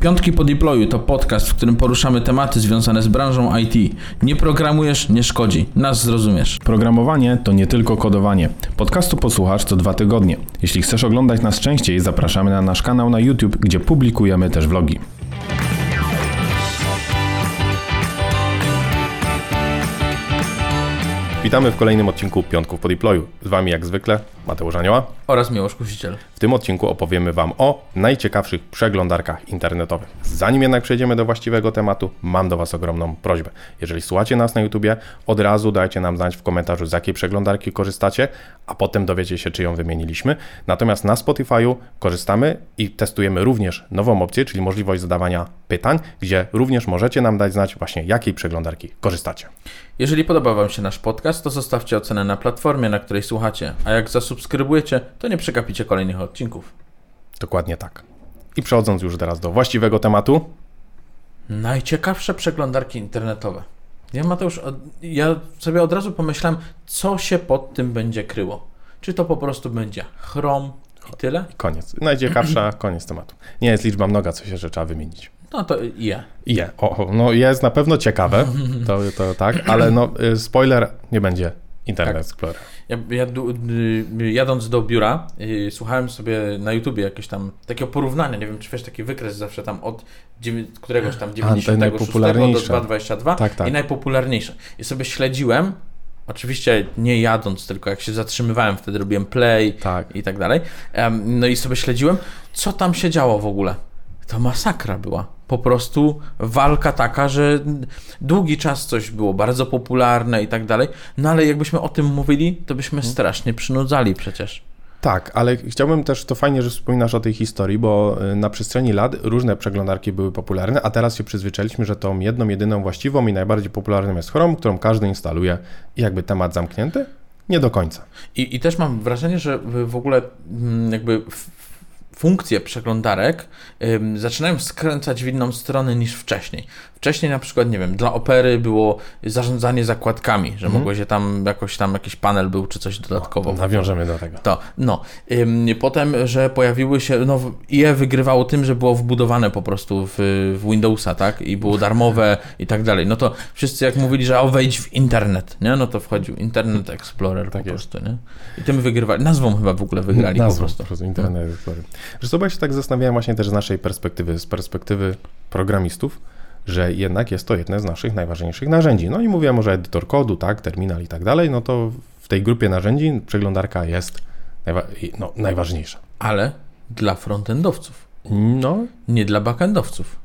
Piątki po deployu to podcast, w którym poruszamy tematy związane z branżą IT. Nie programujesz, nie szkodzi. Nas zrozumiesz. Programowanie to nie tylko kodowanie. Podcastu posłuchasz co dwa tygodnie. Jeśli chcesz oglądać nas częściej, zapraszamy na nasz kanał na YouTube, gdzie publikujemy też vlogi. Witamy w kolejnym odcinku Piątków po deployu. Z Wami jak zwykle Mateusz Anioła. Oraz Miłosz Kusiciel. W tym odcinku opowiemy Wam o najciekawszych przeglądarkach internetowych. Zanim jednak przejdziemy do właściwego tematu, mam do Was ogromną prośbę. Jeżeli słuchacie nas na YouTubie, od razu dajcie nam znać w komentarzu, z jakiej przeglądarki korzystacie, a potem dowiecie się, czy ją wymieniliśmy. Natomiast na Spotify'u korzystamy i testujemy również nową opcję, czyli możliwość zadawania pytań, gdzie również możecie nam dać znać właśnie, jakiej przeglądarki korzystacie. Jeżeli podoba Wam się nasz podcast, to zostawcie ocenę na platformie, na której słuchacie, a jak zasubskrybujecie, to nie przegapicie kolejnych odcinków. Dokładnie tak. I przechodząc już teraz do właściwego tematu. Najciekawsze przeglądarki internetowe. Ja Mateusz, ja sobie od razu pomyślałem, co się pod tym będzie kryło. Czy to po prostu będzie Chrome i tyle? Koniec. Najciekawsza, koniec tematu. Nie jest liczba mnoga, co się że trzeba wymienić. No to je. Je, o, o, no jest na pewno ciekawe, to, to tak, ale no y, spoiler, nie będzie Internet Tak. Explorer. Ja, ja du- y, jadąc do biura, y, słuchałem sobie na YouTubie jakieś tam takiego porównania, nie wiem czy wiesz, taki wykres zawsze tam od któregoś tam 96 do najpopularniejsze. 222 Tak, tak. i najpopularniejsze. I sobie śledziłem, oczywiście nie jadąc, tylko jak się zatrzymywałem, wtedy robiłem play Tak. i tak dalej. Em, No i sobie śledziłem, co tam się działo w ogóle. To masakra była. Po prostu walka taka, że długi czas coś było bardzo popularne i tak dalej. No ale jakbyśmy o tym mówili, to byśmy strasznie przynudzali przecież. Tak, ale chciałbym też, to fajnie, że wspominasz o tej historii, bo y, na przestrzeni lat różne przeglądarki były popularne, a teraz się przyzwyczailiśmy, że tą jedną, jedyną właściwą i najbardziej popularną jest Chrome, którą każdy instaluje i jakby temat zamknięty? Nie do końca. I, I też mam wrażenie, że w ogóle mm, jakby funkcje przeglądarek ym, zaczynają skręcać w inną stronę niż wcześniej. Wcześniej na przykład, nie wiem, dla opery było zarządzanie zakładkami, że mogło się tam jakoś tam jakiś panel był czy coś dodatkowo. Nawiążemy do tego. To, no. Ym, potem, że pojawiły się, no IE wygrywało tym, że było wbudowane po prostu w, w Windowsa, tak? I było darmowe i tak dalej. No to wszyscy jak mówili, że o wejdź w internet, nie? No to wchodził Internet Explorer Tak po jest. prostu, nie? I tym wygrywali, nazwą chyba w ogóle wygrali Nazwą, po prostu. Po prostu Internet Explorer. Że sobie się tak zastanawiałem właśnie też z naszej perspektywy, z perspektywy programistów, że jednak jest to jedne z naszych najważniejszych narzędzi. No i mówię może edytor kodu, tak, terminal i tak dalej, no to w tej grupie narzędzi przeglądarka jest najwa- no, najważniejsza. Ale dla frontendowców, No, nie dla backendowców.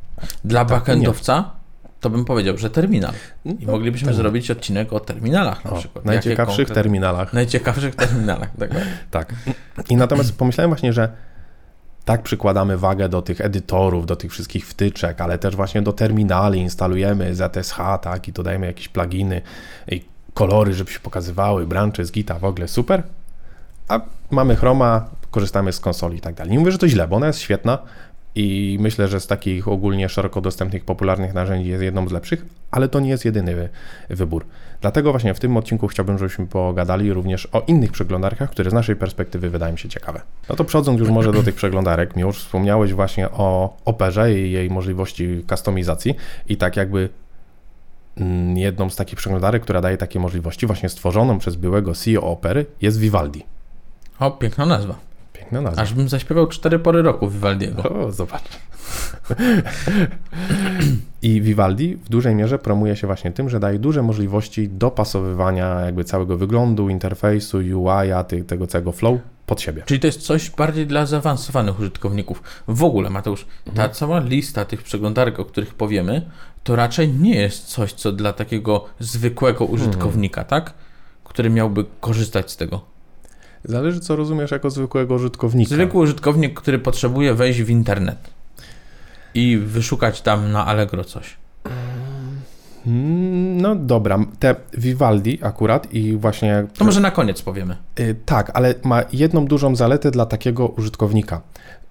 Dla backendowca to bym powiedział, że terminal. I no, moglibyśmy tak. zrobić odcinek o terminalach na o, przykład. Najciekawszych terminalach. Najciekawszych terminalach, tak. Tak. I natomiast pomyślałem właśnie, że tak przykładamy wagę do tych edytorów, do tych wszystkich wtyczek, ale też właśnie do terminali instalujemy ZSH, tak, i dodajemy jakieś pluginy i kolory, żeby się pokazywały, brancze z Gita, w ogóle super. A mamy Chroma, korzystamy z konsoli i tak dalej. Nie mówię, że to źle, bo ona jest świetna i myślę, że z takich ogólnie szeroko dostępnych, popularnych narzędzi jest jedną z lepszych, ale to nie jest jedyny wy- wybór. Dlatego właśnie w tym odcinku chciałbym, żebyśmy pogadali również o innych przeglądarkach, które z naszej perspektywy wydają się ciekawe. No to przechodząc już może do tych przeglądarek, już wspomniałeś właśnie o Operze i jej możliwości kustomizacji i tak jakby mm, jedną z takich przeglądarek, która daje takie możliwości, właśnie stworzoną przez byłego CEO Opery, jest Vivaldi. O, piękna nazwa. Piękna nazwa. Aż bym zaśpiewał cztery pory roku Vivaldiego. O, zobacz. I Vivaldi w dużej mierze promuje się właśnie tym, że daje duże możliwości dopasowywania jakby całego wyglądu, interfejsu, UI-a, tego całego flow pod siebie. Czyli to jest coś bardziej dla zaawansowanych użytkowników. W ogóle, Mateusz, ta cała lista tych przeglądarek, o których powiemy, to raczej nie jest coś, co dla takiego zwykłego użytkownika, tak? Który miałby korzystać z tego. Zależy, co rozumiesz jako zwykłego użytkownika. Zwykły użytkownik, który potrzebuje wejść w internet i wyszukać tam na Allegro coś. Mm, No dobra, te Vivaldi akurat i właśnie... To może na koniec powiemy. Y, Tak, ale ma jedną dużą zaletę dla takiego użytkownika,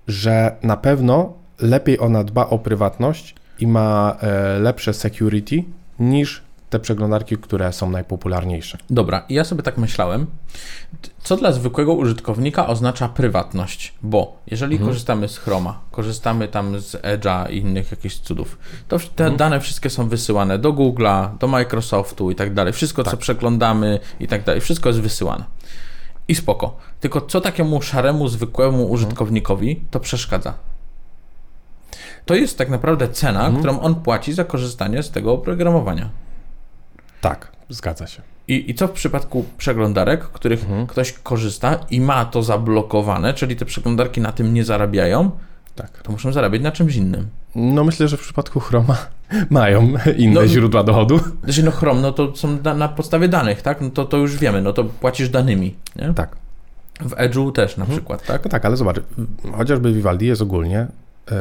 że na pewno lepiej ona dba o prywatność i ma e, lepsze security niż te przeglądarki, które są najpopularniejsze. Dobra, i ja sobie tak myślałem, co dla zwykłego użytkownika oznacza prywatność, bo jeżeli Mhm. korzystamy z Chroma, korzystamy tam z Edge'a i innych jakichś cudów, to w- Mhm. te dane wszystkie są wysyłane do Google'a, do Microsoftu i tak dalej. Wszystko, co Tak. przeglądamy i tak dalej, wszystko jest wysyłane. I spoko. Tylko co takiemu szaremu, zwykłemu Mhm. użytkownikowi to przeszkadza? To jest tak naprawdę cena, Mhm. którą on płaci za korzystanie z tego oprogramowania. Tak, zgadza się. I, I co w przypadku przeglądarek, których Mhm. ktoś korzysta i ma to zablokowane, czyli te przeglądarki na tym nie zarabiają, Tak. to muszą zarabiać na czymś innym. No myślę, że w przypadku Chroma mają inne No- źródła dochodu. Znaczy, no Chrome, no to są da, na podstawie danych, tak? No to, to już wiemy, no to płacisz danymi, nie? Tak. W Edge'u też na przykład, tak? No tak, ale zobacz, chociażby Vivaldi jest ogólnie e,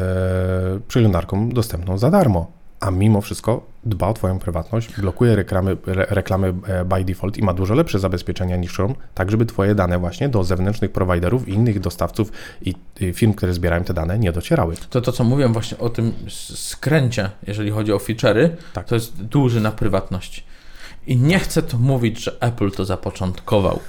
przeglądarką dostępną za darmo, a mimo wszystko dba o Twoją prywatność, blokuje reklamy, re, reklamy e, by default i ma dużo lepsze zabezpieczenia niż Chrome, tak żeby Twoje dane właśnie do zewnętrznych prowajderów i innych dostawców i, firm, które zbierają te dane, nie docierały. To to, co mówiłem właśnie o tym skręcie, jeżeli chodzi o feature'y, Tak. to jest duży na prywatność. I nie chcę to mówić, że Apple to zapoczątkował,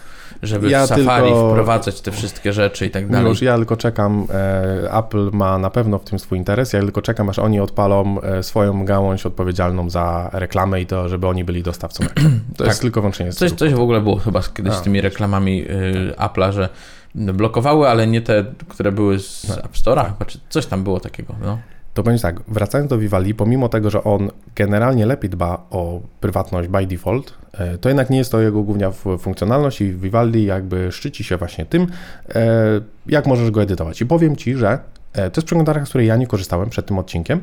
żeby Ja w Safari tylko- wprowadzać te wszystkie rzeczy i tak dalej. Miłosz, ja tylko czekam, e, Apple ma na pewno w tym swój interes, ja tylko czekam, aż oni odpalą e, swoją gałąź odpowiedzialną za reklamę i to, żeby oni byli dostawcą reklam. To jest Tak. tylko wyłącznie Coś, coś w ogóle było chyba kiedyś A. z tymi reklamami y, Apple'a, że blokowały, ale nie te, które były z Tak. App Store'a, chyba, czy coś tam było takiego. No. To będzie tak, wracając do Vivaldi, pomimo tego, że on generalnie lepiej dba o prywatność by default, e, to jednak nie jest to jego główna funkcjonalność i Vivaldi jakby szczyci się właśnie tym, e, jak możesz go edytować. I powiem Ci, że e, to jest przeglądarka, z której ja nie korzystałem przed tym odcinkiem,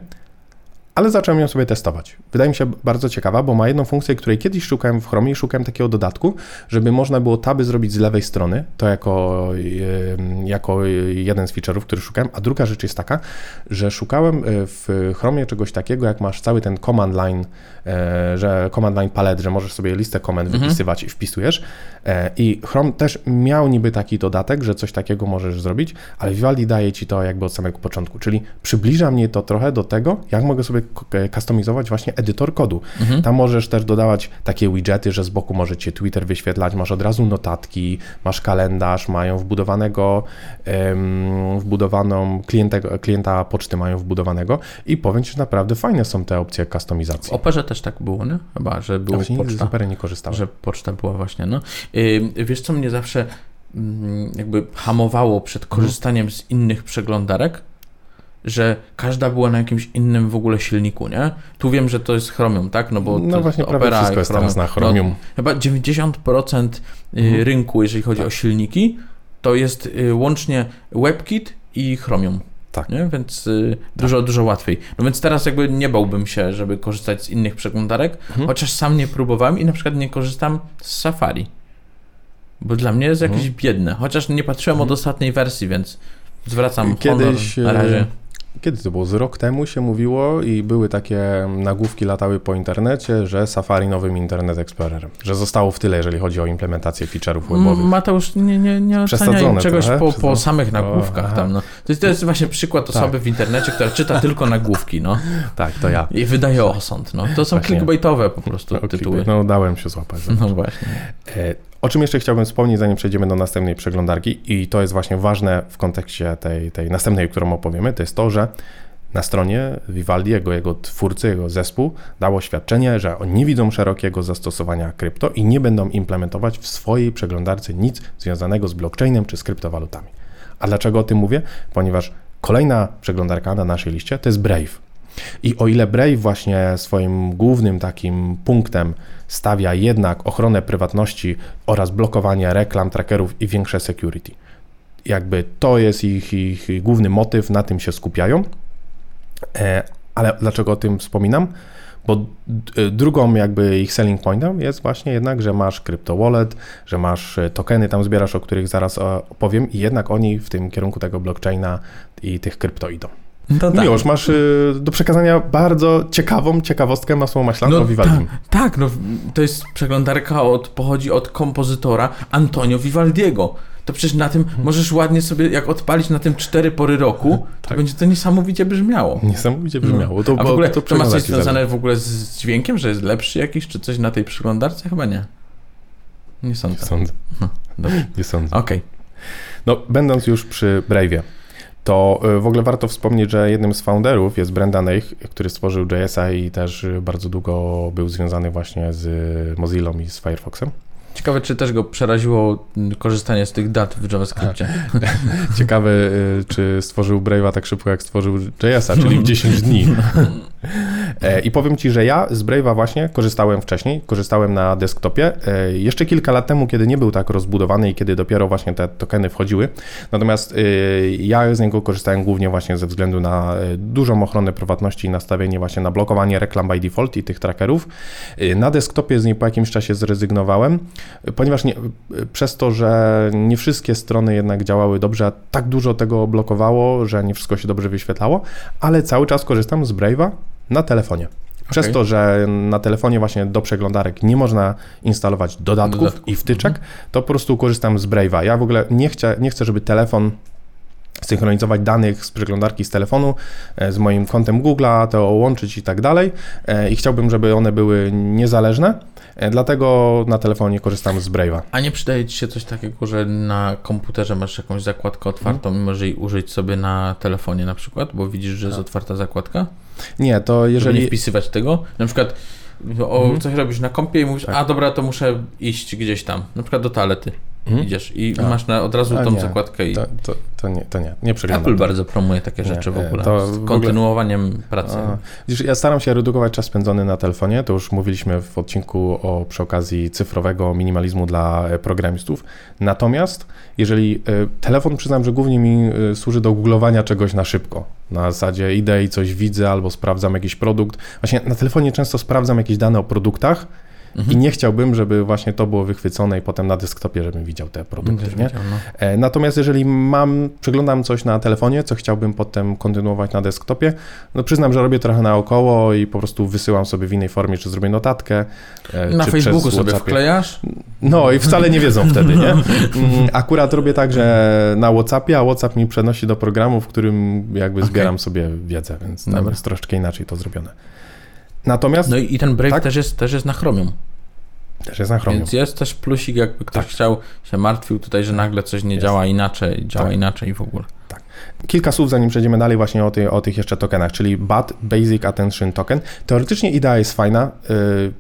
ale zacząłem ją sobie testować. Wydaje mi się bardzo ciekawa, bo ma jedną funkcję, której kiedyś szukałem w Chromie i szukałem takiego dodatku, żeby można było taby zrobić z lewej strony, to jako, jako jeden z feature'ów, który szukałem, a druga rzecz jest taka, że szukałem e, w Chromie czegoś takiego, jak masz cały ten command line, e, że command line palet, że możesz sobie listę komend wypisywać i wpisujesz. E, i Chrome też miał niby taki dodatek, że coś takiego możesz zrobić, ale Vivaldi daje Ci to jakby od samego początku, czyli przybliża mnie to trochę do tego, jak mogę sobie k- e, customizować właśnie edytor kodu. Tam możesz też dodawać takie widgety, że z boku może Cię Twitter wyświetlać, masz od razu notatki, masz kalendarz, mają wbudowanego, em, wbudowaną klientę, klienta poczty mają wbudowanego i powiem Ci, że naprawdę fajne są te opcje W customizacji. Operze też tak było, nie? Chyba, że Ja było z poczta. Opery nie korzystałem. Że poczta była właśnie, no. Yy, wiesz, co mnie zawsze mm, jakby hamowało przed Mhm. korzystaniem z innych przeglądarek? Że każda była na jakimś innym w ogóle silniku, nie? Tu wiem, że to jest Chromium, tak? No bo no to właśnie prawie Opera i wszystko jest teraz na No, Chromium. Chyba 90% y, Mhm. rynku, jeżeli chodzi o silniki, to jest y, łącznie WebKit i Chromium. Tak. Nie? Więc y, dużo, dużo łatwiej. No więc teraz jakby nie bałbym się, żeby korzystać z innych przeglądarek, Mhm. chociaż sam nie próbowałem i na przykład nie korzystam z Safari. Bo dla mnie jest jakieś Mhm. biedne. Chociaż nie patrzyłem od ostatniej wersji, więc zwracam Kiedyś, honor na razie. Kiedy to było? Z rok temu się mówiło i były takie nagłówki latały po internecie, że Safari nowym Internet Explorerem. Że zostało w tyle, jeżeli chodzi o implementację feature'ów webowych. Mateusz nie, nie, nie ocenia Przesadzone czegoś trochę, po, po samych O, nagłówkach aha. tam. No. To, jest, to jest właśnie przykład osoby Tak. w internecie, która czyta tylko nagłówki, no. Tak, to ja. I wydaje osąd, no. To są Właśnie. clickbaitowe po prostu No, tytuły. No, dałem się złapać. No właśnie. E, O czym jeszcze chciałbym wspomnieć, zanim przejdziemy do następnej przeglądarki, i to jest właśnie ważne w kontekście tej, tej następnej, którą opowiemy, to jest to, że na stronie Vivaldi, jego, twórcy, jego zespół dał oświadczenie, że oni nie widzą szerokiego zastosowania krypto i nie będą implementować w swojej przeglądarce nic związanego z blockchainem czy z kryptowalutami. A dlaczego o tym mówię? Ponieważ kolejna przeglądarka na naszej liście to jest Brave. I o ile Brave właśnie swoim głównym takim punktem stawia jednak ochronę prywatności oraz blokowanie reklam, trackerów i większe security. Jakby to jest ich, ich główny motyw, na tym się skupiają. E, ale dlaczego o tym wspominam? Bo d- drugą jakby ich selling pointem jest właśnie jednak, że masz crypto wallet, że masz e, tokeny tam zbierasz, o których zaraz e, opowiem i jednak oni w tym kierunku tego blockchaina i tych krypto idą. No No Miłosz, masz y, do przekazania bardzo ciekawą ciekawostkę masło maślaną o Vivaldim. ta, tak, no to jest przeglądarka od, pochodzi od kompozytora Antonio Vivaldiego. to przecież na tym możesz ładnie sobie, jak odpalić na tym cztery pory roku, to Tak. będzie to niesamowicie brzmiało. Niesamowicie brzmiało. To, A w ogóle to to ma coś związane w ogóle z dźwiękiem, że jest lepszy jakiś, czy coś na tej przeglądarce? Chyba nie. Nie Nie sądzę. sądzę. Dobrze. Nie sądzę. Okej. No, będąc już przy Brave'ie, to y, w ogóle warto wspomnieć, że jednym z founderów jest Brendan Eich, który stworzył JS-a i też bardzo długo był związany właśnie z Mozillą i z Firefoxem. Ciekawe, czy też go przeraziło korzystanie z tych dat w JavaScriptie. Ciekawe, y, czy stworzył Brave'a tak szybko, jak stworzył JS-a, czyli w 10 dni. E, I powiem Ci, że ja z Brave'a właśnie korzystałem wcześniej, korzystałem na desktopie, e, jeszcze kilka lat temu, kiedy nie był tak rozbudowany i kiedy dopiero właśnie te tokeny wchodziły. Natomiast y, ja z niego korzystałem głównie właśnie ze względu na y, dużą ochronę prywatności i nastawienie właśnie na blokowanie reklam by default i tych trackerów. Na desktopie z niej po jakimś czasie zrezygnowałem, ponieważ nie, przez to, że nie wszystkie strony jednak działały dobrze, a tak dużo tego blokowało, że nie wszystko się dobrze wyświetlało, ale cały czas korzystam z Brave'a na telefonie. Przez Okej. to, że na telefonie właśnie do przeglądarek nie można instalować dodatków, Dodatków, i wtyczek, to po prostu korzystam z Brave'a. Ja w ogóle nie chcę, nie chcę żeby telefon synchronizować danych z przeglądarki z telefonu e, z moim kontem Google'a, to łączyć i tak dalej. E, I chciałbym, żeby one były niezależne, e, dlatego na telefonie korzystam z Brave'a. A nie przydaje Ci się coś takiego, że na komputerze masz jakąś zakładkę otwartą i możesz jej użyć sobie na telefonie na przykład, bo widzisz, że jest otwarta zakładka? Nie, to Jeżeli... Żeby nie wpisywać tego? Na przykład o, Mhm. coś robisz na kompie i mówisz, Tak. a dobra, to muszę iść gdzieś tam, na przykład do toalety. Mhm. Idziesz i A. masz na, od razu A tą nie, zakładkę i To, to, to nie, to nie, nie przeglądam. Apple tego. bardzo promuje takie Nie, rzeczy w e, ogóle. to z w ogóle- kontynuowaniem pracy. A, widzisz, ja staram się redukować czas spędzony na telefonie, to już mówiliśmy w odcinku o, przy okazji cyfrowego minimalizmu dla e, programistów. Natomiast jeżeli e, telefon, przyznam, że głównie mi służy do googlowania czegoś na szybko. Na zasadzie idę i coś widzę albo sprawdzam jakiś produkt. Właśnie na telefonie często sprawdzam jakieś dane o produktach Mhm. i nie chciałbym, żeby właśnie to było wychwycone i potem na desktopie, żebym widział te produkty, nie? wiedział, no. E, Natomiast jeżeli mam, przeglądam coś na telefonie, co chciałbym potem kontynuować na desktopie, no przyznam, że robię trochę naokoło i po prostu wysyłam sobie w innej formie, czy zrobię notatkę. e, Na Facebooku sobie wklejasz? No i wcale nie wiedzą wtedy, nie? Mm, Akurat robię tak, że na Whatsappie, a Whatsapp mi przenosi do programu, w którym jakby Okej. zbieram sobie wiedzę, więc tam Dobra. jest troszeczkę inaczej to zrobione. Natomiast No i i ten Brave Tak. też, jest, też jest na Chromium. też jest na Chromium. Więc jest też plusik, jakby ktoś Tak. chciał, się martwił tutaj, że nagle coś nie Jest. działa inaczej, działa Tak. inaczej w ogóle. Kilka słów, zanim przejdziemy dalej właśnie o, ty, o tych jeszcze tokenach, czyli BAT, Basic Attention Token. Teoretycznie idea jest fajna. y,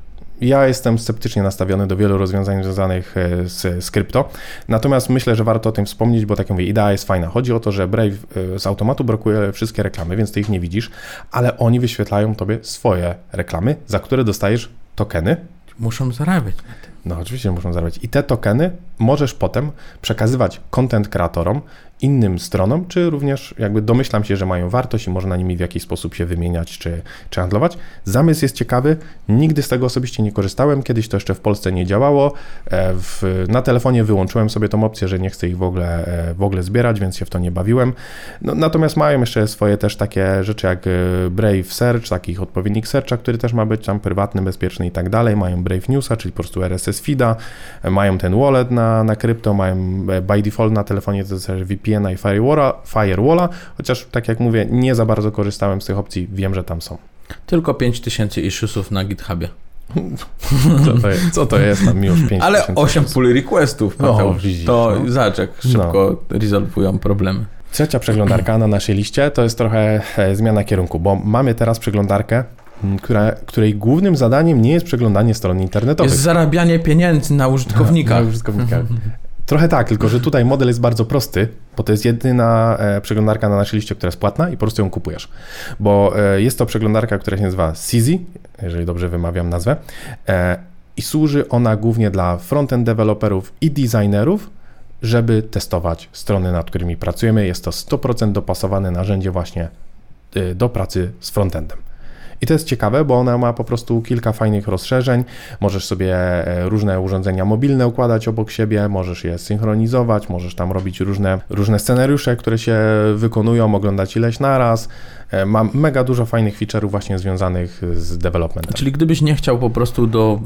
Ja jestem sceptycznie nastawiony do wielu rozwiązań związanych y, z, z krypto, natomiast myślę, że warto o tym wspomnieć, bo tak jak mówię, idea jest fajna. Chodzi o to, że Brave y, z automatu blokuje wszystkie reklamy, więc ty ich nie widzisz, ale oni wyświetlają tobie swoje reklamy, za które dostajesz tokeny, Muszą zarabiać. no oczywiście muszą zarabiać. I te tokeny możesz potem przekazywać content kreatorom, innym stronom, czy również jakby domyślam się, że mają wartość i można nimi w jakiś sposób się wymieniać czy, czy handlować. Zamysł jest ciekawy, nigdy z tego osobiście nie korzystałem, kiedyś to jeszcze w Polsce nie działało. E, W, na telefonie wyłączyłem sobie tą opcję, że nie chcę ich w ogóle, e, w ogóle zbierać, więc się w to nie bawiłem. No, natomiast mają jeszcze swoje też takie rzeczy jak e, Brave Search, taki ich odpowiednik Searcha, który też ma być tam prywatny, bezpieczny i tak dalej. Mają Brave Newsa, czyli po prostu RSS feeda, mają ten wallet na, na krypto, mają by default na telefonie to też VPN-a i Firewalla, Firewalla, chociaż tak jak mówię, nie za bardzo korzystałem z tych opcji, wiem, że tam są. Tylko 5000 issuesów na GitHubie. Co to jest, co to jest tam już 5 Ale 8 pull requestów, No, Mateusz. widzisz, to no. zobacz, jak szybko rezolwują problemy. Trzecia przeglądarka na naszej liście to jest trochę e, zmiana kierunku, bo mamy teraz przeglądarkę, która, której głównym zadaniem nie jest przeglądanie stron internetowych. Jest zarabianie pieniędzy na użytkownikach. Na użytkownikach. Trochę tak, tylko że tutaj model jest bardzo prosty, bo to jest jedyna e, przeglądarka na naszej liście, która jest płatna i po prostu ją kupujesz. Bo e, jest to przeglądarka, która się nazywa Sizi, jeżeli dobrze wymawiam nazwę, e, i służy ona głównie dla frontend deweloperów i designerów, żeby testować strony, nad którymi pracujemy. Jest to 100% dopasowane narzędzie właśnie do pracy z frontendem. I to jest ciekawe, bo ona ma po prostu kilka fajnych rozszerzeń. Możesz sobie e, różne urządzenia mobilne układać obok siebie, możesz je synchronizować, możesz tam robić różne, różne scenariusze, które się wykonują, oglądać ileś naraz. E, Mam mega dużo fajnych feature'ów właśnie związanych z developmentem. Czyli gdybyś nie chciał po prostu do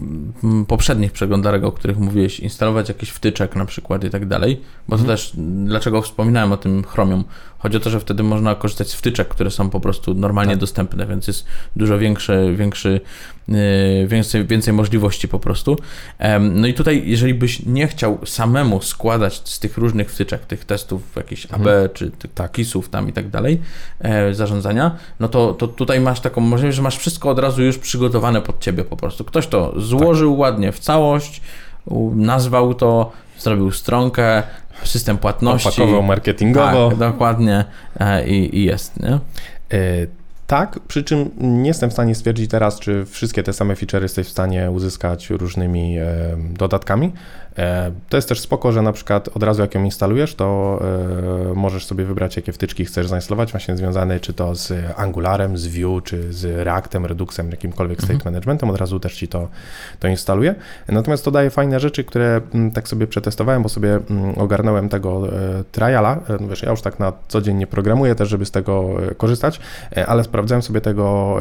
poprzednich przeglądarek, o których mówiłeś, instalować jakiś wtyczek na przykład i tak dalej, bo to też, dlaczego wspominałem o tym Chromium, chodzi o to, że wtedy można korzystać z wtyczek, które są po prostu normalnie Tak. dostępne, więc jest dużo większy, większy, więcej, więcej możliwości po prostu. No i tutaj, jeżeli byś nie chciał samemu składać z tych różnych wtyczek, tych testów, jakichś AB, czy tych KISów tam i tak dalej, e, zarządzania, no to, to tutaj masz taką możliwość, że masz wszystko od razu już przygotowane pod ciebie po prostu. Ktoś to złożył ładnie w całość, nazwał to, zrobił stronkę, system płatności. Opakował marketingowo. Tak, dokładnie e, i, i jest, nie? E, Tak, przy czym nie jestem w stanie stwierdzić teraz, czy wszystkie te same feature jesteś w stanie uzyskać różnymi dodatkami. E, to jest też spoko, że na przykład od razu jak ją instalujesz, to e, możesz sobie wybrać, jakie wtyczki chcesz zainstalować, właśnie związane czy to z Angularem, z Vue, czy z Reactem, Reduxem, jakimkolwiek state managementem, od razu też ci to, to instaluje. Natomiast to daje fajne rzeczy, które mm, tak sobie przetestowałem, bo sobie mm, ogarnąłem tego e, triala. E, Wiesz, ja już tak na co dzień nie programuję też, żeby z tego korzystać, ale sprawdzałem sobie tego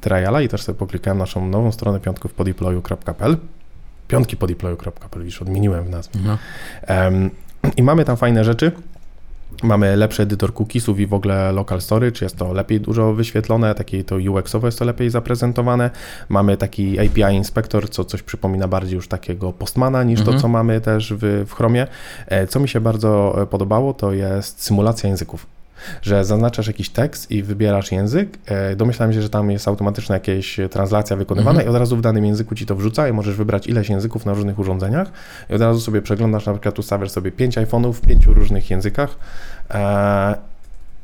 triala i też sobie poklikałem naszą nową stronę piątków podeployu.pl piątki podeployu.pl, już odmieniłem w nazwie. No. Em, I mamy tam fajne rzeczy. Mamy lepszy edytor cookiesów i w ogóle local storage, jest to lepiej dużo wyświetlone, takie to UX-owo jest to lepiej zaprezentowane. Mamy taki API inspektor, co coś przypomina bardziej już takiego postmana niż Mhm. to, co mamy też w, w Chromie. E, Co mi się bardzo e, podobało, to jest symulacja języków. Że zaznaczasz jakiś tekst i wybierasz język. E, Domyślam się, że tam jest automatyczna jakaś translacja wykonywana Mhm. i od razu w danym języku ci to wrzuca i możesz wybrać ileś języków na różnych urządzeniach i od razu sobie przeglądasz, na przykład ustawiasz sobie pięć iPhone'ów w pięciu różnych językach e,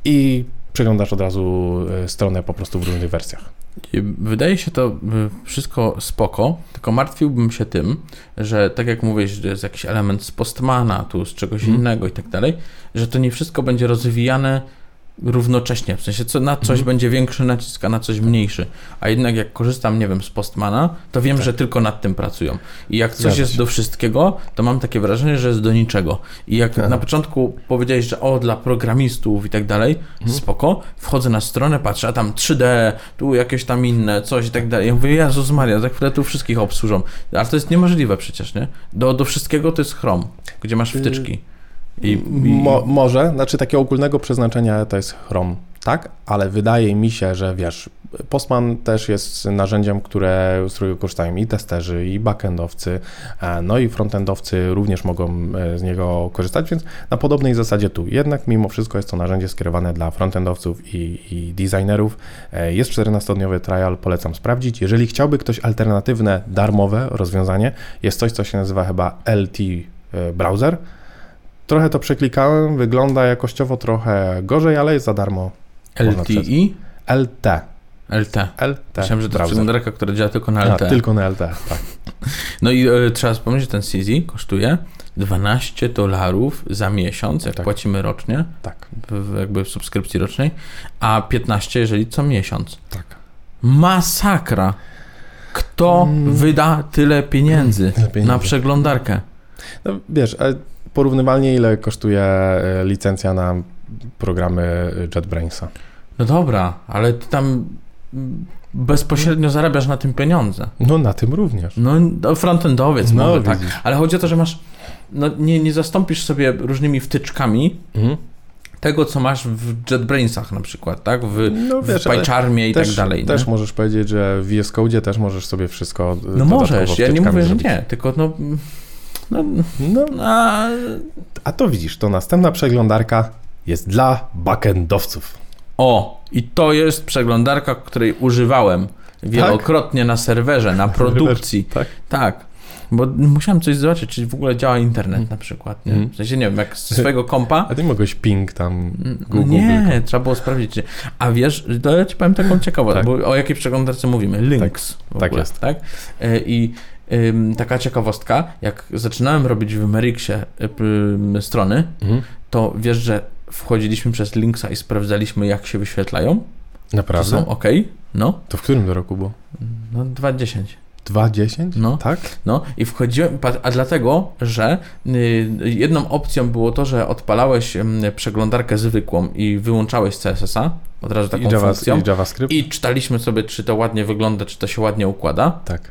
i przeglądasz od razu e, stronę po prostu w różnych wersjach. Wydaje się to y, wszystko spoko, tylko martwiłbym się tym, że tak jak mówisz, że jest jakiś element z postmana, tu z czegoś Mhm. innego i tak dalej, że to nie wszystko będzie rozwijane równocześnie, w sensie co, na coś Mhm. będzie większy nacisk, a na coś mniejszy, a jednak jak korzystam, nie wiem, z postmana, to wiem, Tak. że tylko nad tym pracują i jak coś Zgadza jest się. do wszystkiego, to mam takie wrażenie, że jest do niczego i jak Aha. na początku powiedziałeś, że o, dla programistów i tak dalej, Mhm. spoko, wchodzę na stronę, patrzę, a tam 3D, tu jakieś tam inne, coś i tak dalej. Ja mówię, Jezus Maria, za chwilę tu wszystkich obsłużą. Ale to jest niemożliwe przecież, nie? Do, do wszystkiego to jest Chrome, gdzie masz wtyczki. I, i Mo, może, znaczy takiego ogólnego przeznaczenia to jest Chrome, tak? Ale wydaje mi się, że wiesz, Postman też jest narzędziem, które, z którego korzystają i testerzy, i backendowcy, e, no i frontendowcy również mogą e, z niego korzystać, więc na podobnej zasadzie tu. Jednak mimo wszystko jest to narzędzie skierowane dla frontendowców i, i designerów. E, Jest 14-dniowy trial, polecam sprawdzić. Jeżeli chciałby ktoś alternatywne, darmowe rozwiązanie, jest coś, co się nazywa chyba LT Browser. Trochę to przeklikałem, wygląda jakościowo trochę gorzej, ale jest za darmo. LTI, LT. LT. LT. Myślałem, że to jest przeglądarka, która działa tylko na A, LT. tylko na LT, tak. No i e, trzeba wspomnieć, że ten CZ kosztuje 12 dolarów za miesiąc, jak Tak. płacimy rocznie, Tak, w, jakby w subskrypcji rocznej, a 15 jeżeli co miesiąc. tak. Masakra! Kto Mm. wyda tyle pieniędzy, Tyle pieniędzy. na przeglądarkę? No, wiesz, porównywalnie ile kosztuje e, licencja na programy JetBrainsa? No dobra, ale ty tam mm, bezpośrednio zarabiasz na tym pieniądze. No na tym również. No, no frontendowiec No, może, tak. Ale chodzi o to, że masz, no nie, nie zastąpisz sobie różnymi wtyczkami Mhm. tego, co masz w JetBrainsach na przykład, tak? W, No w wiesz, PyCharmie i też, tak dalej. Też nie? możesz powiedzieć, że w VS Code też możesz sobie wszystko e, No możesz, ja nie mówię, że nie, tylko no... No, No, a, a to widzisz, to następna przeglądarka jest dla backendowców. o, i to jest przeglądarka, której używałem wielokrotnie na serwerze, na produkcji. Tak? Tak. Bo musiałem coś zobaczyć, czy w ogóle działa internet na przykład. Nie? Mhm. W sensie nie wiem, jak z swojego kompa. A ty mogłeś ping tam No Google. nie, trzeba było sprawdzić. Czy... A wiesz, to ja ci powiem taką ciekawostkę, Tak. bo o jakiej przeglądarce mówimy? Lynx. w tak ogóle, jest. Tak? E, I taka ciekawostka, jak zaczynałem robić w Merixie strony, Mhm. to wiesz, że wchodziliśmy przez Linksa i sprawdzaliśmy, jak się wyświetlają? To Naprawdę? są ok. No, To w którym to roku było? no 2.10. 2.10? No. Tak? No i wchodziłem, a dlatego, że y, jedną opcją było to, że odpalałeś przeglądarkę zwykłą i wyłączałeś CSS-a, od razu taką I, Java, funkcją. I JavaScript? I czytaliśmy sobie, czy to ładnie wygląda, czy to się ładnie układa. Tak.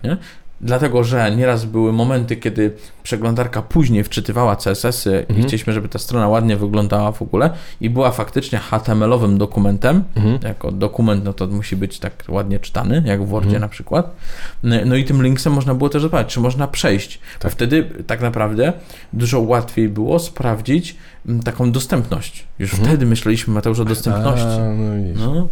Dlatego, że nieraz były momenty, kiedy przeglądarka później wczytywała CSS-y i Mhm. chcieliśmy, żeby ta strona ładnie wyglądała w ogóle i była faktycznie HTML-owym dokumentem. Mhm. Jako dokument, no to musi być tak ładnie czytany, jak w Wordzie Mhm. na przykład. No i tym linksem można było też zobaczyć, czy można przejść. Bo Tak. wtedy tak naprawdę dużo łatwiej było sprawdzić taką dostępność. Już Mhm. wtedy myśleliśmy, Mateusz, o dostępności. A, no. No,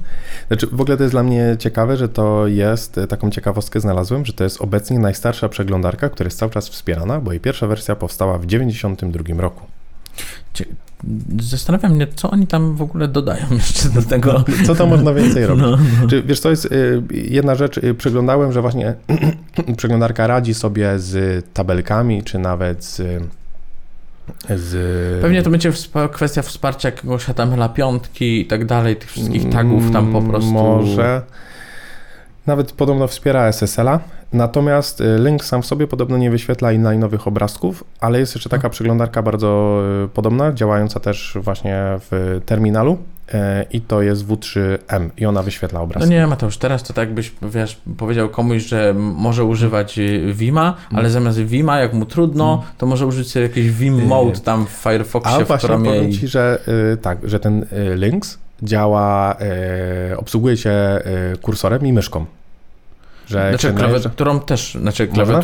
Znaczy, w ogóle to jest dla mnie ciekawe, że to jest, e, taką ciekawostkę znalazłem, że to jest obecnie najstarsza przeglądarka, która jest cały czas wspierana, bo jej pierwsza wersja powstała w 92 roku. zastanawiam mnie, co oni tam w ogóle dodają jeszcze do tego. Co tam można więcej robić? No, no. Czy, wiesz, to jest y, jedna rzecz, y, przeglądałem, że właśnie przeglądarka radzi sobie z tabelkami, czy nawet z... z Pewnie to będzie kwestia wsparcia jakiegoś HTML piątki i tak dalej, tych wszystkich tagów tam po prostu. Może. Nawet podobno wspiera SSL-a, natomiast y, link sam w sobie podobno nie wyświetla inline'owych obrazków, ale jest jeszcze taka przeglądarka bardzo y, podobna, działająca też właśnie w terminalu i to jest W3M i ona wyświetla No obrazki. nie, Mateusz, teraz to tak byś, wiesz, powiedział komuś, że może używać y, Vima, Mm. ale zamiast Vima, jak mu trudno, to może użyć sobie jakiś Vim Y, Mode tam w Firefoxie, A w właśnie Chromie powiem. Ci, że y, tak, że ten Lynx działa, obsługuje się kursorem i myszką. Że Znaczy klawiaturą też, znaczy Można?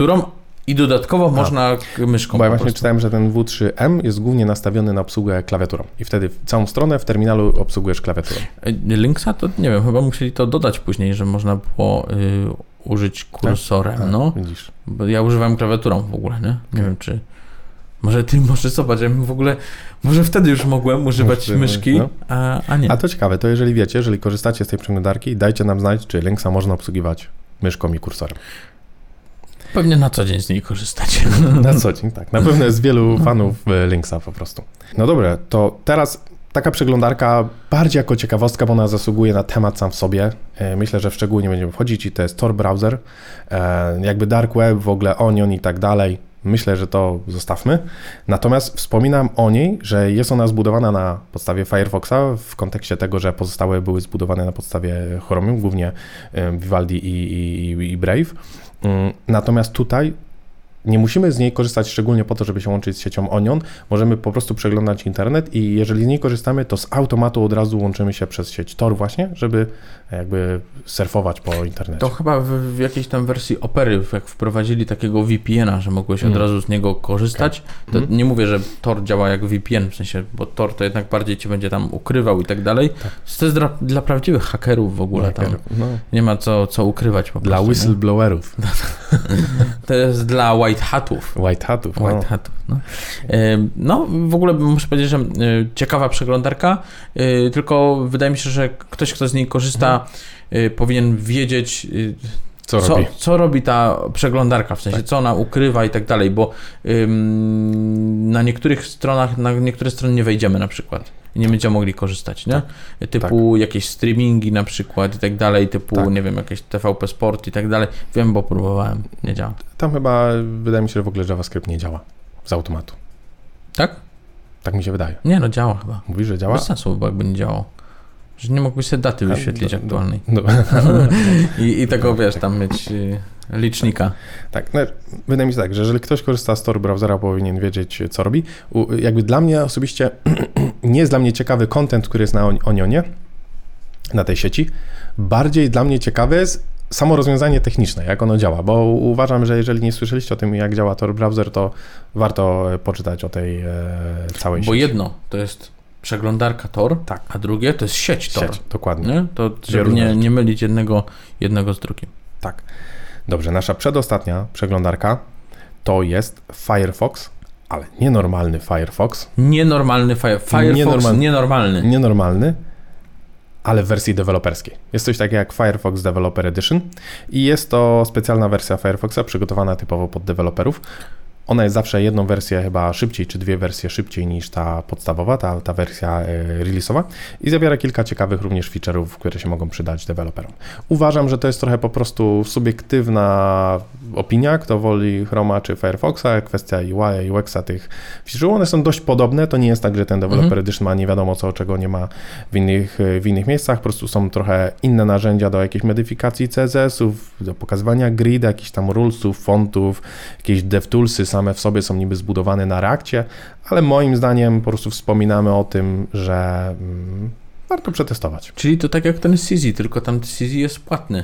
I dodatkowo można myszką Bo ja właśnie czytałem, że ten W3M jest głównie nastawiony na obsługę klawiaturą. I wtedy całą stronę w terminalu obsługujesz klawiaturą. Y, Linksa to nie wiem, chyba musieli to dodać później, że można było y, użyć kursorem, A, no. Widzisz. Bo ja używałem klawiaturą w ogóle, nie? Nie wiem, czy... Może ty, może zobacz, ja w ogóle... Może wtedy już mogłem używać Może, myszki, no. a, a nie. A to ciekawe, to jeżeli wiecie, jeżeli korzystacie z tej przeglądarki, dajcie nam znać, czy Lynxa można obsługiwać myszką i kursorem. Pewnie na co dzień z niej korzystacie. Na co dzień, tak. Na pewno jest wielu fanów e, Lynxa po prostu. No dobra, to teraz taka przeglądarka bardziej jako ciekawostka, bo ona zasługuje na temat sam w sobie. E, Myślę, że w szczegóły nie będziemy wchodzić i to jest Tor Browser. E, Jakby Dark Web, w ogóle Onion i tak dalej. Myślę, że to zostawmy. Natomiast wspominam o niej, że jest ona zbudowana na podstawie Firefoxa w kontekście tego, że pozostałe były zbudowane na podstawie Chromium, głównie Vivaldi i, i, i Brave. Mm, Natomiast tutaj nie musimy z niej korzystać szczególnie po to, żeby się łączyć z siecią Onion. Możemy po prostu przeglądać internet i jeżeli z niej korzystamy, to z automatu od razu łączymy się przez sieć Tor właśnie, żeby jakby surfować po internecie. To chyba w, w jakiejś tam wersji Opery, jak wprowadzili takiego VPN-a, że mogłeś od Mm. razu z niego korzystać, to Mhm. nie mówię, że Tor działa jak VPN, w sensie, bo Tor to jednak bardziej cię będzie tam ukrywał i tak dalej. To jest dla, dla prawdziwych hakerów w ogóle tam. No, Nie ma co, co ukrywać po dla prostu. nie? whistleblowerów, To jest dla white hatów. white hatów. No. White hatów, no. Ym, No, w ogóle muszę powiedzieć, że y, ciekawa przeglądarka, y, tylko wydaje mi się, że ktoś, kto z niej korzysta, powinien wiedzieć, Co, co, robi? co robi ta przeglądarka, w sensie Tak. co ona ukrywa i tak dalej, bo ym, na niektórych stronach, na niektóre strony nie wejdziemy na przykład i nie będziemy mogli korzystać, nie? Typu jakieś streamingi na przykład i tak dalej, typu, Tak. nie wiem, jakieś TVP Sport i tak dalej. Wiem, bo próbowałem, nie działa. Tam chyba wydaje mi się, że w ogóle JavaScript nie działa z automatu. Tak? Tak mi się wydaje. Nie, no działa chyba. Mówisz, że działa? Bez sensu, bo jakby nie działało. Że nie mógłbyś sobie daty wyświetlić do- do- aktualnej. No, I, I tego, wiesz, tam mieć y, licznika. Tak, no, wydaje mi się tak, że jeżeli ktoś korzysta z Tor browsera, powinien wiedzieć, co robi. U, jakby dla mnie osobiście nie jest dla mnie ciekawy content, który jest na On- Onionie, na tej sieci. Bardziej dla mnie ciekawe jest samo rozwiązanie techniczne, jak ono działa, bo uważam, że jeżeli nie słyszeliście o tym, jak działa Tor browser, to warto e, poczytać o tej e, całej Bo sieci. jedno to jest przeglądarka Tor, Tak. a drugie to jest sieć Tor. Sieć, dokładnie. Nie? To żeby nie, nie mylić jednego, jednego z drugim. Tak. Dobrze, nasza przedostatnia przeglądarka to jest Firefox, ale nienormalny Firefox, Nienormalny Fire, Firefox, Nienormalny. nienormalny. nienormalny, ale w wersji deweloperskiej. Jest coś takiego jak Firefox Developer Edition i jest to specjalna wersja Firefoxa przygotowana typowo pod deweloperów. Ona jest zawsze jedną wersję chyba szybciej, czy dwie wersje szybciej niż ta podstawowa, ta, ta wersja e, release'owa i zawiera kilka ciekawych również feature'ów, które się mogą przydać deweloperom. Uważam, że to jest trochę po prostu subiektywna opinia, kto woli Chroma czy Firefoxa, kwestia UI, UX-a tych feature'ów. One są dość podobne, to nie jest tak, że ten developer mhm. edition ma nie wiadomo co, czego nie ma w innych, w innych miejscach, po prostu są trochę inne narzędzia do jakiejś modyfikacji CSS-ów, do pokazywania grid, jakichś tam rulesów, fontów, jakieś DevToolsy same w sobie są niby zbudowane na reakcie, ale moim zdaniem po prostu wspominamy o tym, że mm, warto przetestować. Czyli to tak jak ten CZ, tylko tam CZ jest płatny.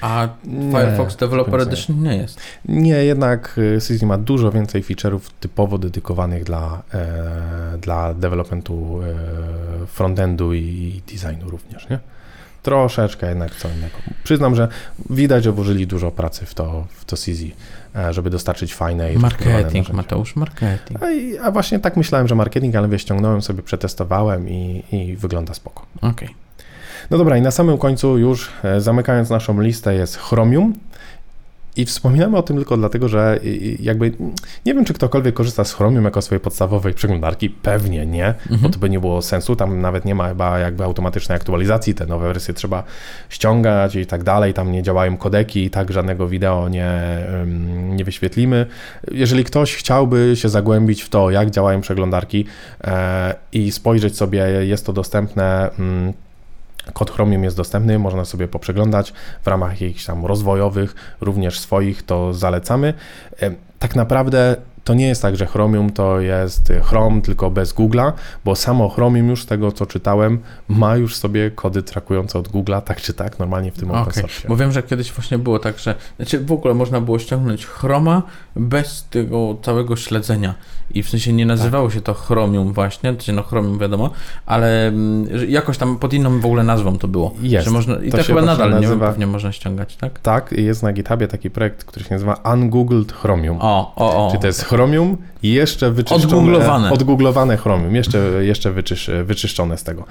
A nie, Firefox Developer Edition nie jest. Nie, jednak CZ ma dużo więcej feature'ów typowo dedykowanych dla, e, dla developmentu e, frontendu i designu również, nie? Troszeczkę jednak co innego. Przyznam, że widać, że włożyli dużo pracy w to, w to CZ, e, żeby dostarczyć fajne i Marketing, Mateusz, marketing. A, a, właśnie tak myślałem, że marketing, ale wiesz, ściągnąłem sobie, przetestowałem i, i wygląda spoko. Okej. Okay. No dobra, i na samym końcu już e, zamykając naszą listę jest Chromium. I wspominamy o tym tylko dlatego, że jakby nie wiem, czy ktokolwiek korzysta z Chromium jako swojej podstawowej przeglądarki. Pewnie nie, mhm. bo to by nie było sensu. Tam nawet nie ma chyba jakby automatycznej aktualizacji. Te nowe wersje trzeba ściągać i tak dalej. Tam nie działają kodeki i tak żadnego wideo nie, nie wyświetlimy. Jeżeli ktoś chciałby się zagłębić w to, jak działają przeglądarki e, i spojrzeć sobie, jest to dostępne. Mm, Kod Chromium jest dostępny, można sobie poprzeglądać w ramach jakichś tam rozwojowych, również swoich, to zalecamy. Tak naprawdę to nie jest tak, że Chromium to jest Chrome tylko bez Google'a, bo samo Chromium już z tego co czytałem ma już sobie kody trakujące od Google'a, tak czy tak, normalnie w tym okay. open source. Bo wiem, że kiedyś właśnie było tak, że znaczy w ogóle można było ściągnąć Chroma bez tego całego śledzenia i w sensie nie nazywało tak. się to Chromium właśnie, się no Chromium wiadomo, ale mm, jakoś tam pod inną w ogóle nazwą to było. Jest. Że można, I to, to chyba nadal nazywa... nie wiem, pewnie można ściągać, tak? Tak, jest na GitHubie taki projekt, który się nazywa Ungoogled Chromium. O, o, o. Czy to jest Chromium i jeszcze wyczyszczone. Odgooglowane. Odgooglowane Chromium, jeszcze, jeszcze wyczysz, wyczyszczone z tego.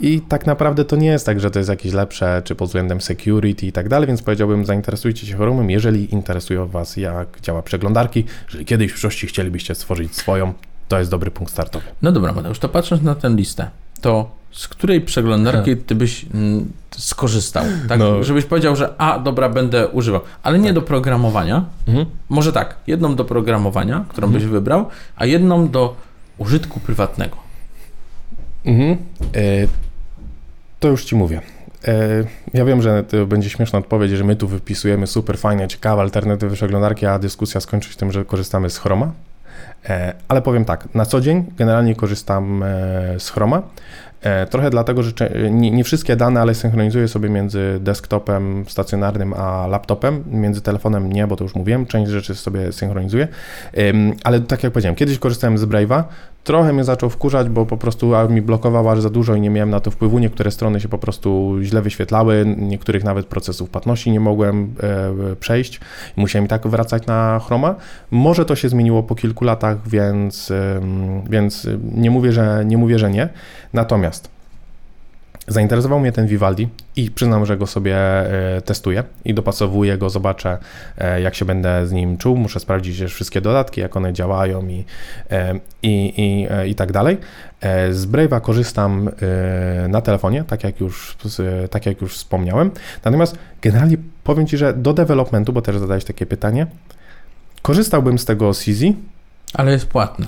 I tak naprawdę to nie jest tak, że to jest jakieś lepsze, czy pod względem security i tak dalej, więc powiedziałbym, zainteresujcie się Chromium, jeżeli interesują Was, jak działa przeglądarki, jeżeli kiedyś w przyszłości chcielibyście stworzyć swoją, to jest dobry punkt startowy. No dobra, Mateusz, to patrząc na tę listę, to z której przeglądarki ty byś mm, skorzystał? Tak, no. żebyś powiedział, że a, dobra, będę używał, ale nie tak. do programowania. Mhm. Może tak, jedną do programowania, którą mhm. byś wybrał, a jedną do użytku prywatnego. Mhm. E, to już ci mówię. E, ja wiem, że to będzie śmieszna odpowiedź, że my tu wypisujemy super fajne, ciekawe alternatywy przeglądarki, a dyskusja skończy się tym, że korzystamy z Chroma. E, ale powiem tak, na co dzień generalnie korzystam e, z Chroma. E, trochę dlatego, że nie, wszystkie dane, ale synchronizuję sobie między desktopem stacjonarnym a laptopem. Między telefonem nie, bo to już mówiłem, część rzeczy sobie synchronizuję. Ale tak jak powiedziałem, kiedyś korzystałem z Brave'a, trochę mnie zaczął wkurzać, bo po prostu mi blokował aż za dużo i nie miałem na to wpływu. Niektóre strony się po prostu źle wyświetlały, niektórych nawet procesów płatności nie mogłem e, przejść. Musiałem i tak wracać na Chroma. Może to się zmieniło po kilku latach, więc, e, więc nie mówię, że nie mówię, że nie. Natomiast Zainteresował mnie ten Vivaldi i przyznam, że go sobie e, testuję i dopasowuję go, zobaczę e, jak się będę z nim czuł. Muszę sprawdzić wszystkie dodatki, jak one działają i, e, i, i, i tak dalej. Z Brave'a korzystam na telefonie, tak jak, już, tak jak już wspomniałem. Natomiast generalnie powiem Ci, że do developmentu, bo też zadałeś takie pytanie, korzystałbym z tego CZ. Ale jest płatne.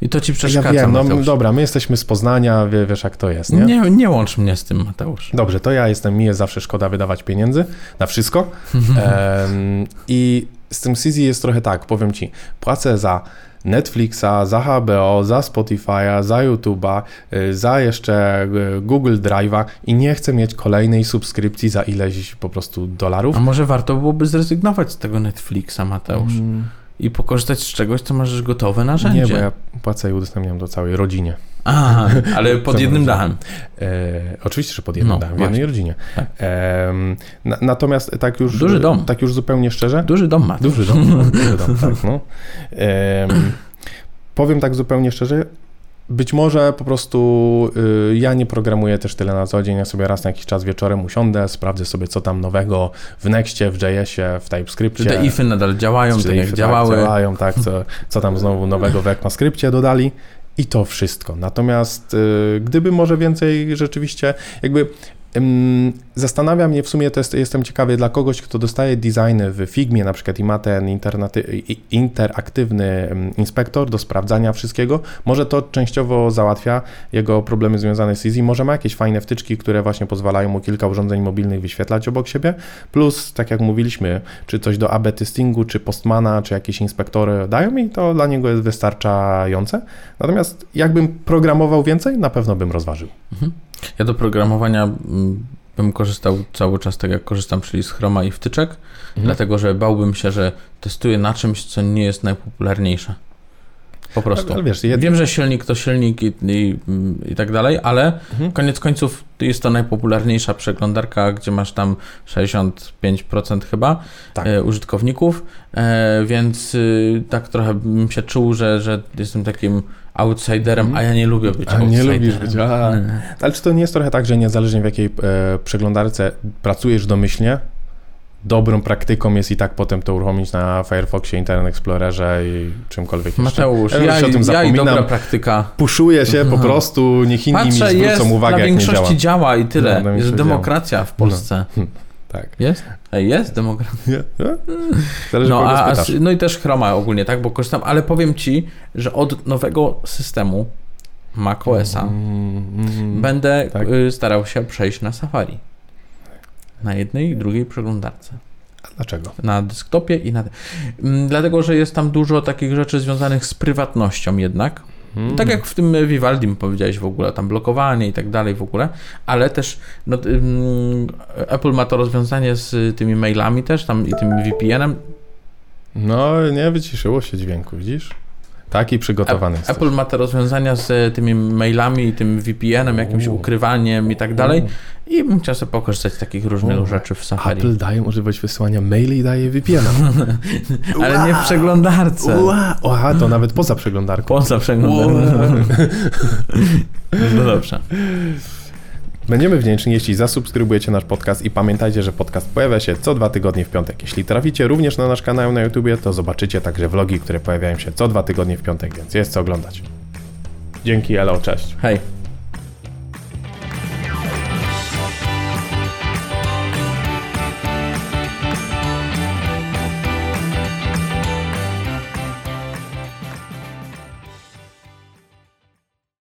I to ci przeszkadza, Ja wiem, no dobra, my jesteśmy z Poznania, wie, wiesz jak to jest, nie? nie? Nie łącz mnie z tym, Mateusz. Dobrze, to ja jestem, mi jest zawsze szkoda wydawać pieniędzy na wszystko. um, I z tym CZ jest trochę tak, powiem ci, płacę za Netflixa, za HBO, za Spotify'a, za YouTube'a, y, za jeszcze y, Google Drive'a i nie chcę mieć kolejnej subskrypcji za ileś po prostu dolarów. A może warto byłoby zrezygnować z tego Netflixa, Mateusz? Mm i pokorzystać z czegoś, co masz gotowe narzędzie. Nie, bo ja płacę i udostępniam do całej rodzinie. A, ale pod jednym dachem. E, oczywiście, że pod jednym no, dachem, w jednej rodzinie. Tak. E, na, natomiast tak już, duży dom. tak już zupełnie szczerze. Duży dom ma. Duży dom, duży dom tak, no. e, powiem tak zupełnie szczerze, być może po prostu y, ja nie programuję też tyle na co dzień, ja sobie raz na jakiś czas wieczorem usiądę, sprawdzę sobie co tam nowego w Nextie, w JS-ie, w TypeScriptie. Czy te ify nadal działają, Czy tak te jak ify, działały. Tak, działają, tak, co, co tam znowu nowego w ECMAScriptie dodali. I to wszystko. Natomiast y, gdyby może więcej rzeczywiście, jakby zastanawia mnie w sumie, to jest, jestem ciekawy dla kogoś, kto dostaje designy w Figmie na przykład i ma ten interaktywny inspektor do sprawdzania wszystkiego, może to częściowo załatwia jego problemy związane z Easy, może ma jakieś fajne wtyczki, które właśnie pozwalają mu kilka urządzeń mobilnych wyświetlać obok siebie, plus tak jak mówiliśmy, czy coś do AB testingu, czy Postmana, czy jakieś inspektory dają mi, to dla niego jest wystarczające. Natomiast jakbym programował więcej, na pewno bym rozważył. Ja do programowania mm, bym korzystał cały czas tak jak korzystam, czyli z Chroma i wtyczek, dlatego że bałbym się, że testuję na czymś, co nie jest najpopularniejsze. Po prostu. Ale wiesz. Wiem, że silnik to silnik i, i, i tak dalej, ale Mhm. koniec końców jest to najpopularniejsza przeglądarka, gdzie masz tam 65% chyba Tak. e, użytkowników, e, więc y, tak trochę bym się czuł, że, że jestem takim outsiderem, Mhm. a ja nie lubię być A nie outsiderem. lubisz być, a. Nie. Ale czy to nie jest trochę tak, że niezależnie w jakiej e, przeglądarce pracujesz domyślnie, dobrą praktyką jest i tak potem to uruchomić na Firefoxie, Internet Explorerze i czymkolwiek jeszcze. Mateusz, Ja o tym ja, i zapominam. dobra praktyka. Puszuję się po prostu, niech inni mi Patrzę, zwrócą jest, uwagę, na jak nie większości działa. działa. i tyle. No, jest większości demokracja w Polsce. Tak. Jest? Ej, jest demokracja. Zależy, No, a, a, no i też Chroma ogólnie, tak, bo korzystam, ale powiem Ci, że od nowego systemu macOSa Mm, mm, będę tak. y, starał się przejść na Safari. Na jednej i drugiej przeglądarce. a Dlaczego? Na desktopie i na... Mm, Dlatego, że jest tam dużo takich rzeczy związanych z prywatnością jednak. Mm. Tak jak w tym Vivaldim powiedziałeś w ogóle, tam blokowanie i tak dalej w ogóle, ale też no, ym, Apple ma to rozwiązanie z tymi mailami też, tam i tym VPN-em. No, nie wyciszyło się dźwięku, widzisz? Taki przygotowany jesteś. Apple ma te rozwiązania z tymi mailami i tym VPN-em, jakimś U. ukrywaniem i tak dalej. I chciał sobie pokorzystać z takich różnych rzeczy w Safari. Apple daje możliwość wysyłania maili i daje VPN-a. Ale nie w przeglądarce. Ua, Aha, to nawet poza przeglądarką. Poza przeglądarką. No dobrze. Będziemy wdzięczni, jeśli zasubskrybujecie nasz podcast i pamiętajcie, że podcast pojawia się co dwa tygodnie w piątek. Jeśli traficie również na nasz kanał na YouTubie, to zobaczycie także vlogi, które pojawiają się co dwa tygodnie w piątek, więc jest co oglądać. Dzięki, elo, cześć. Hej.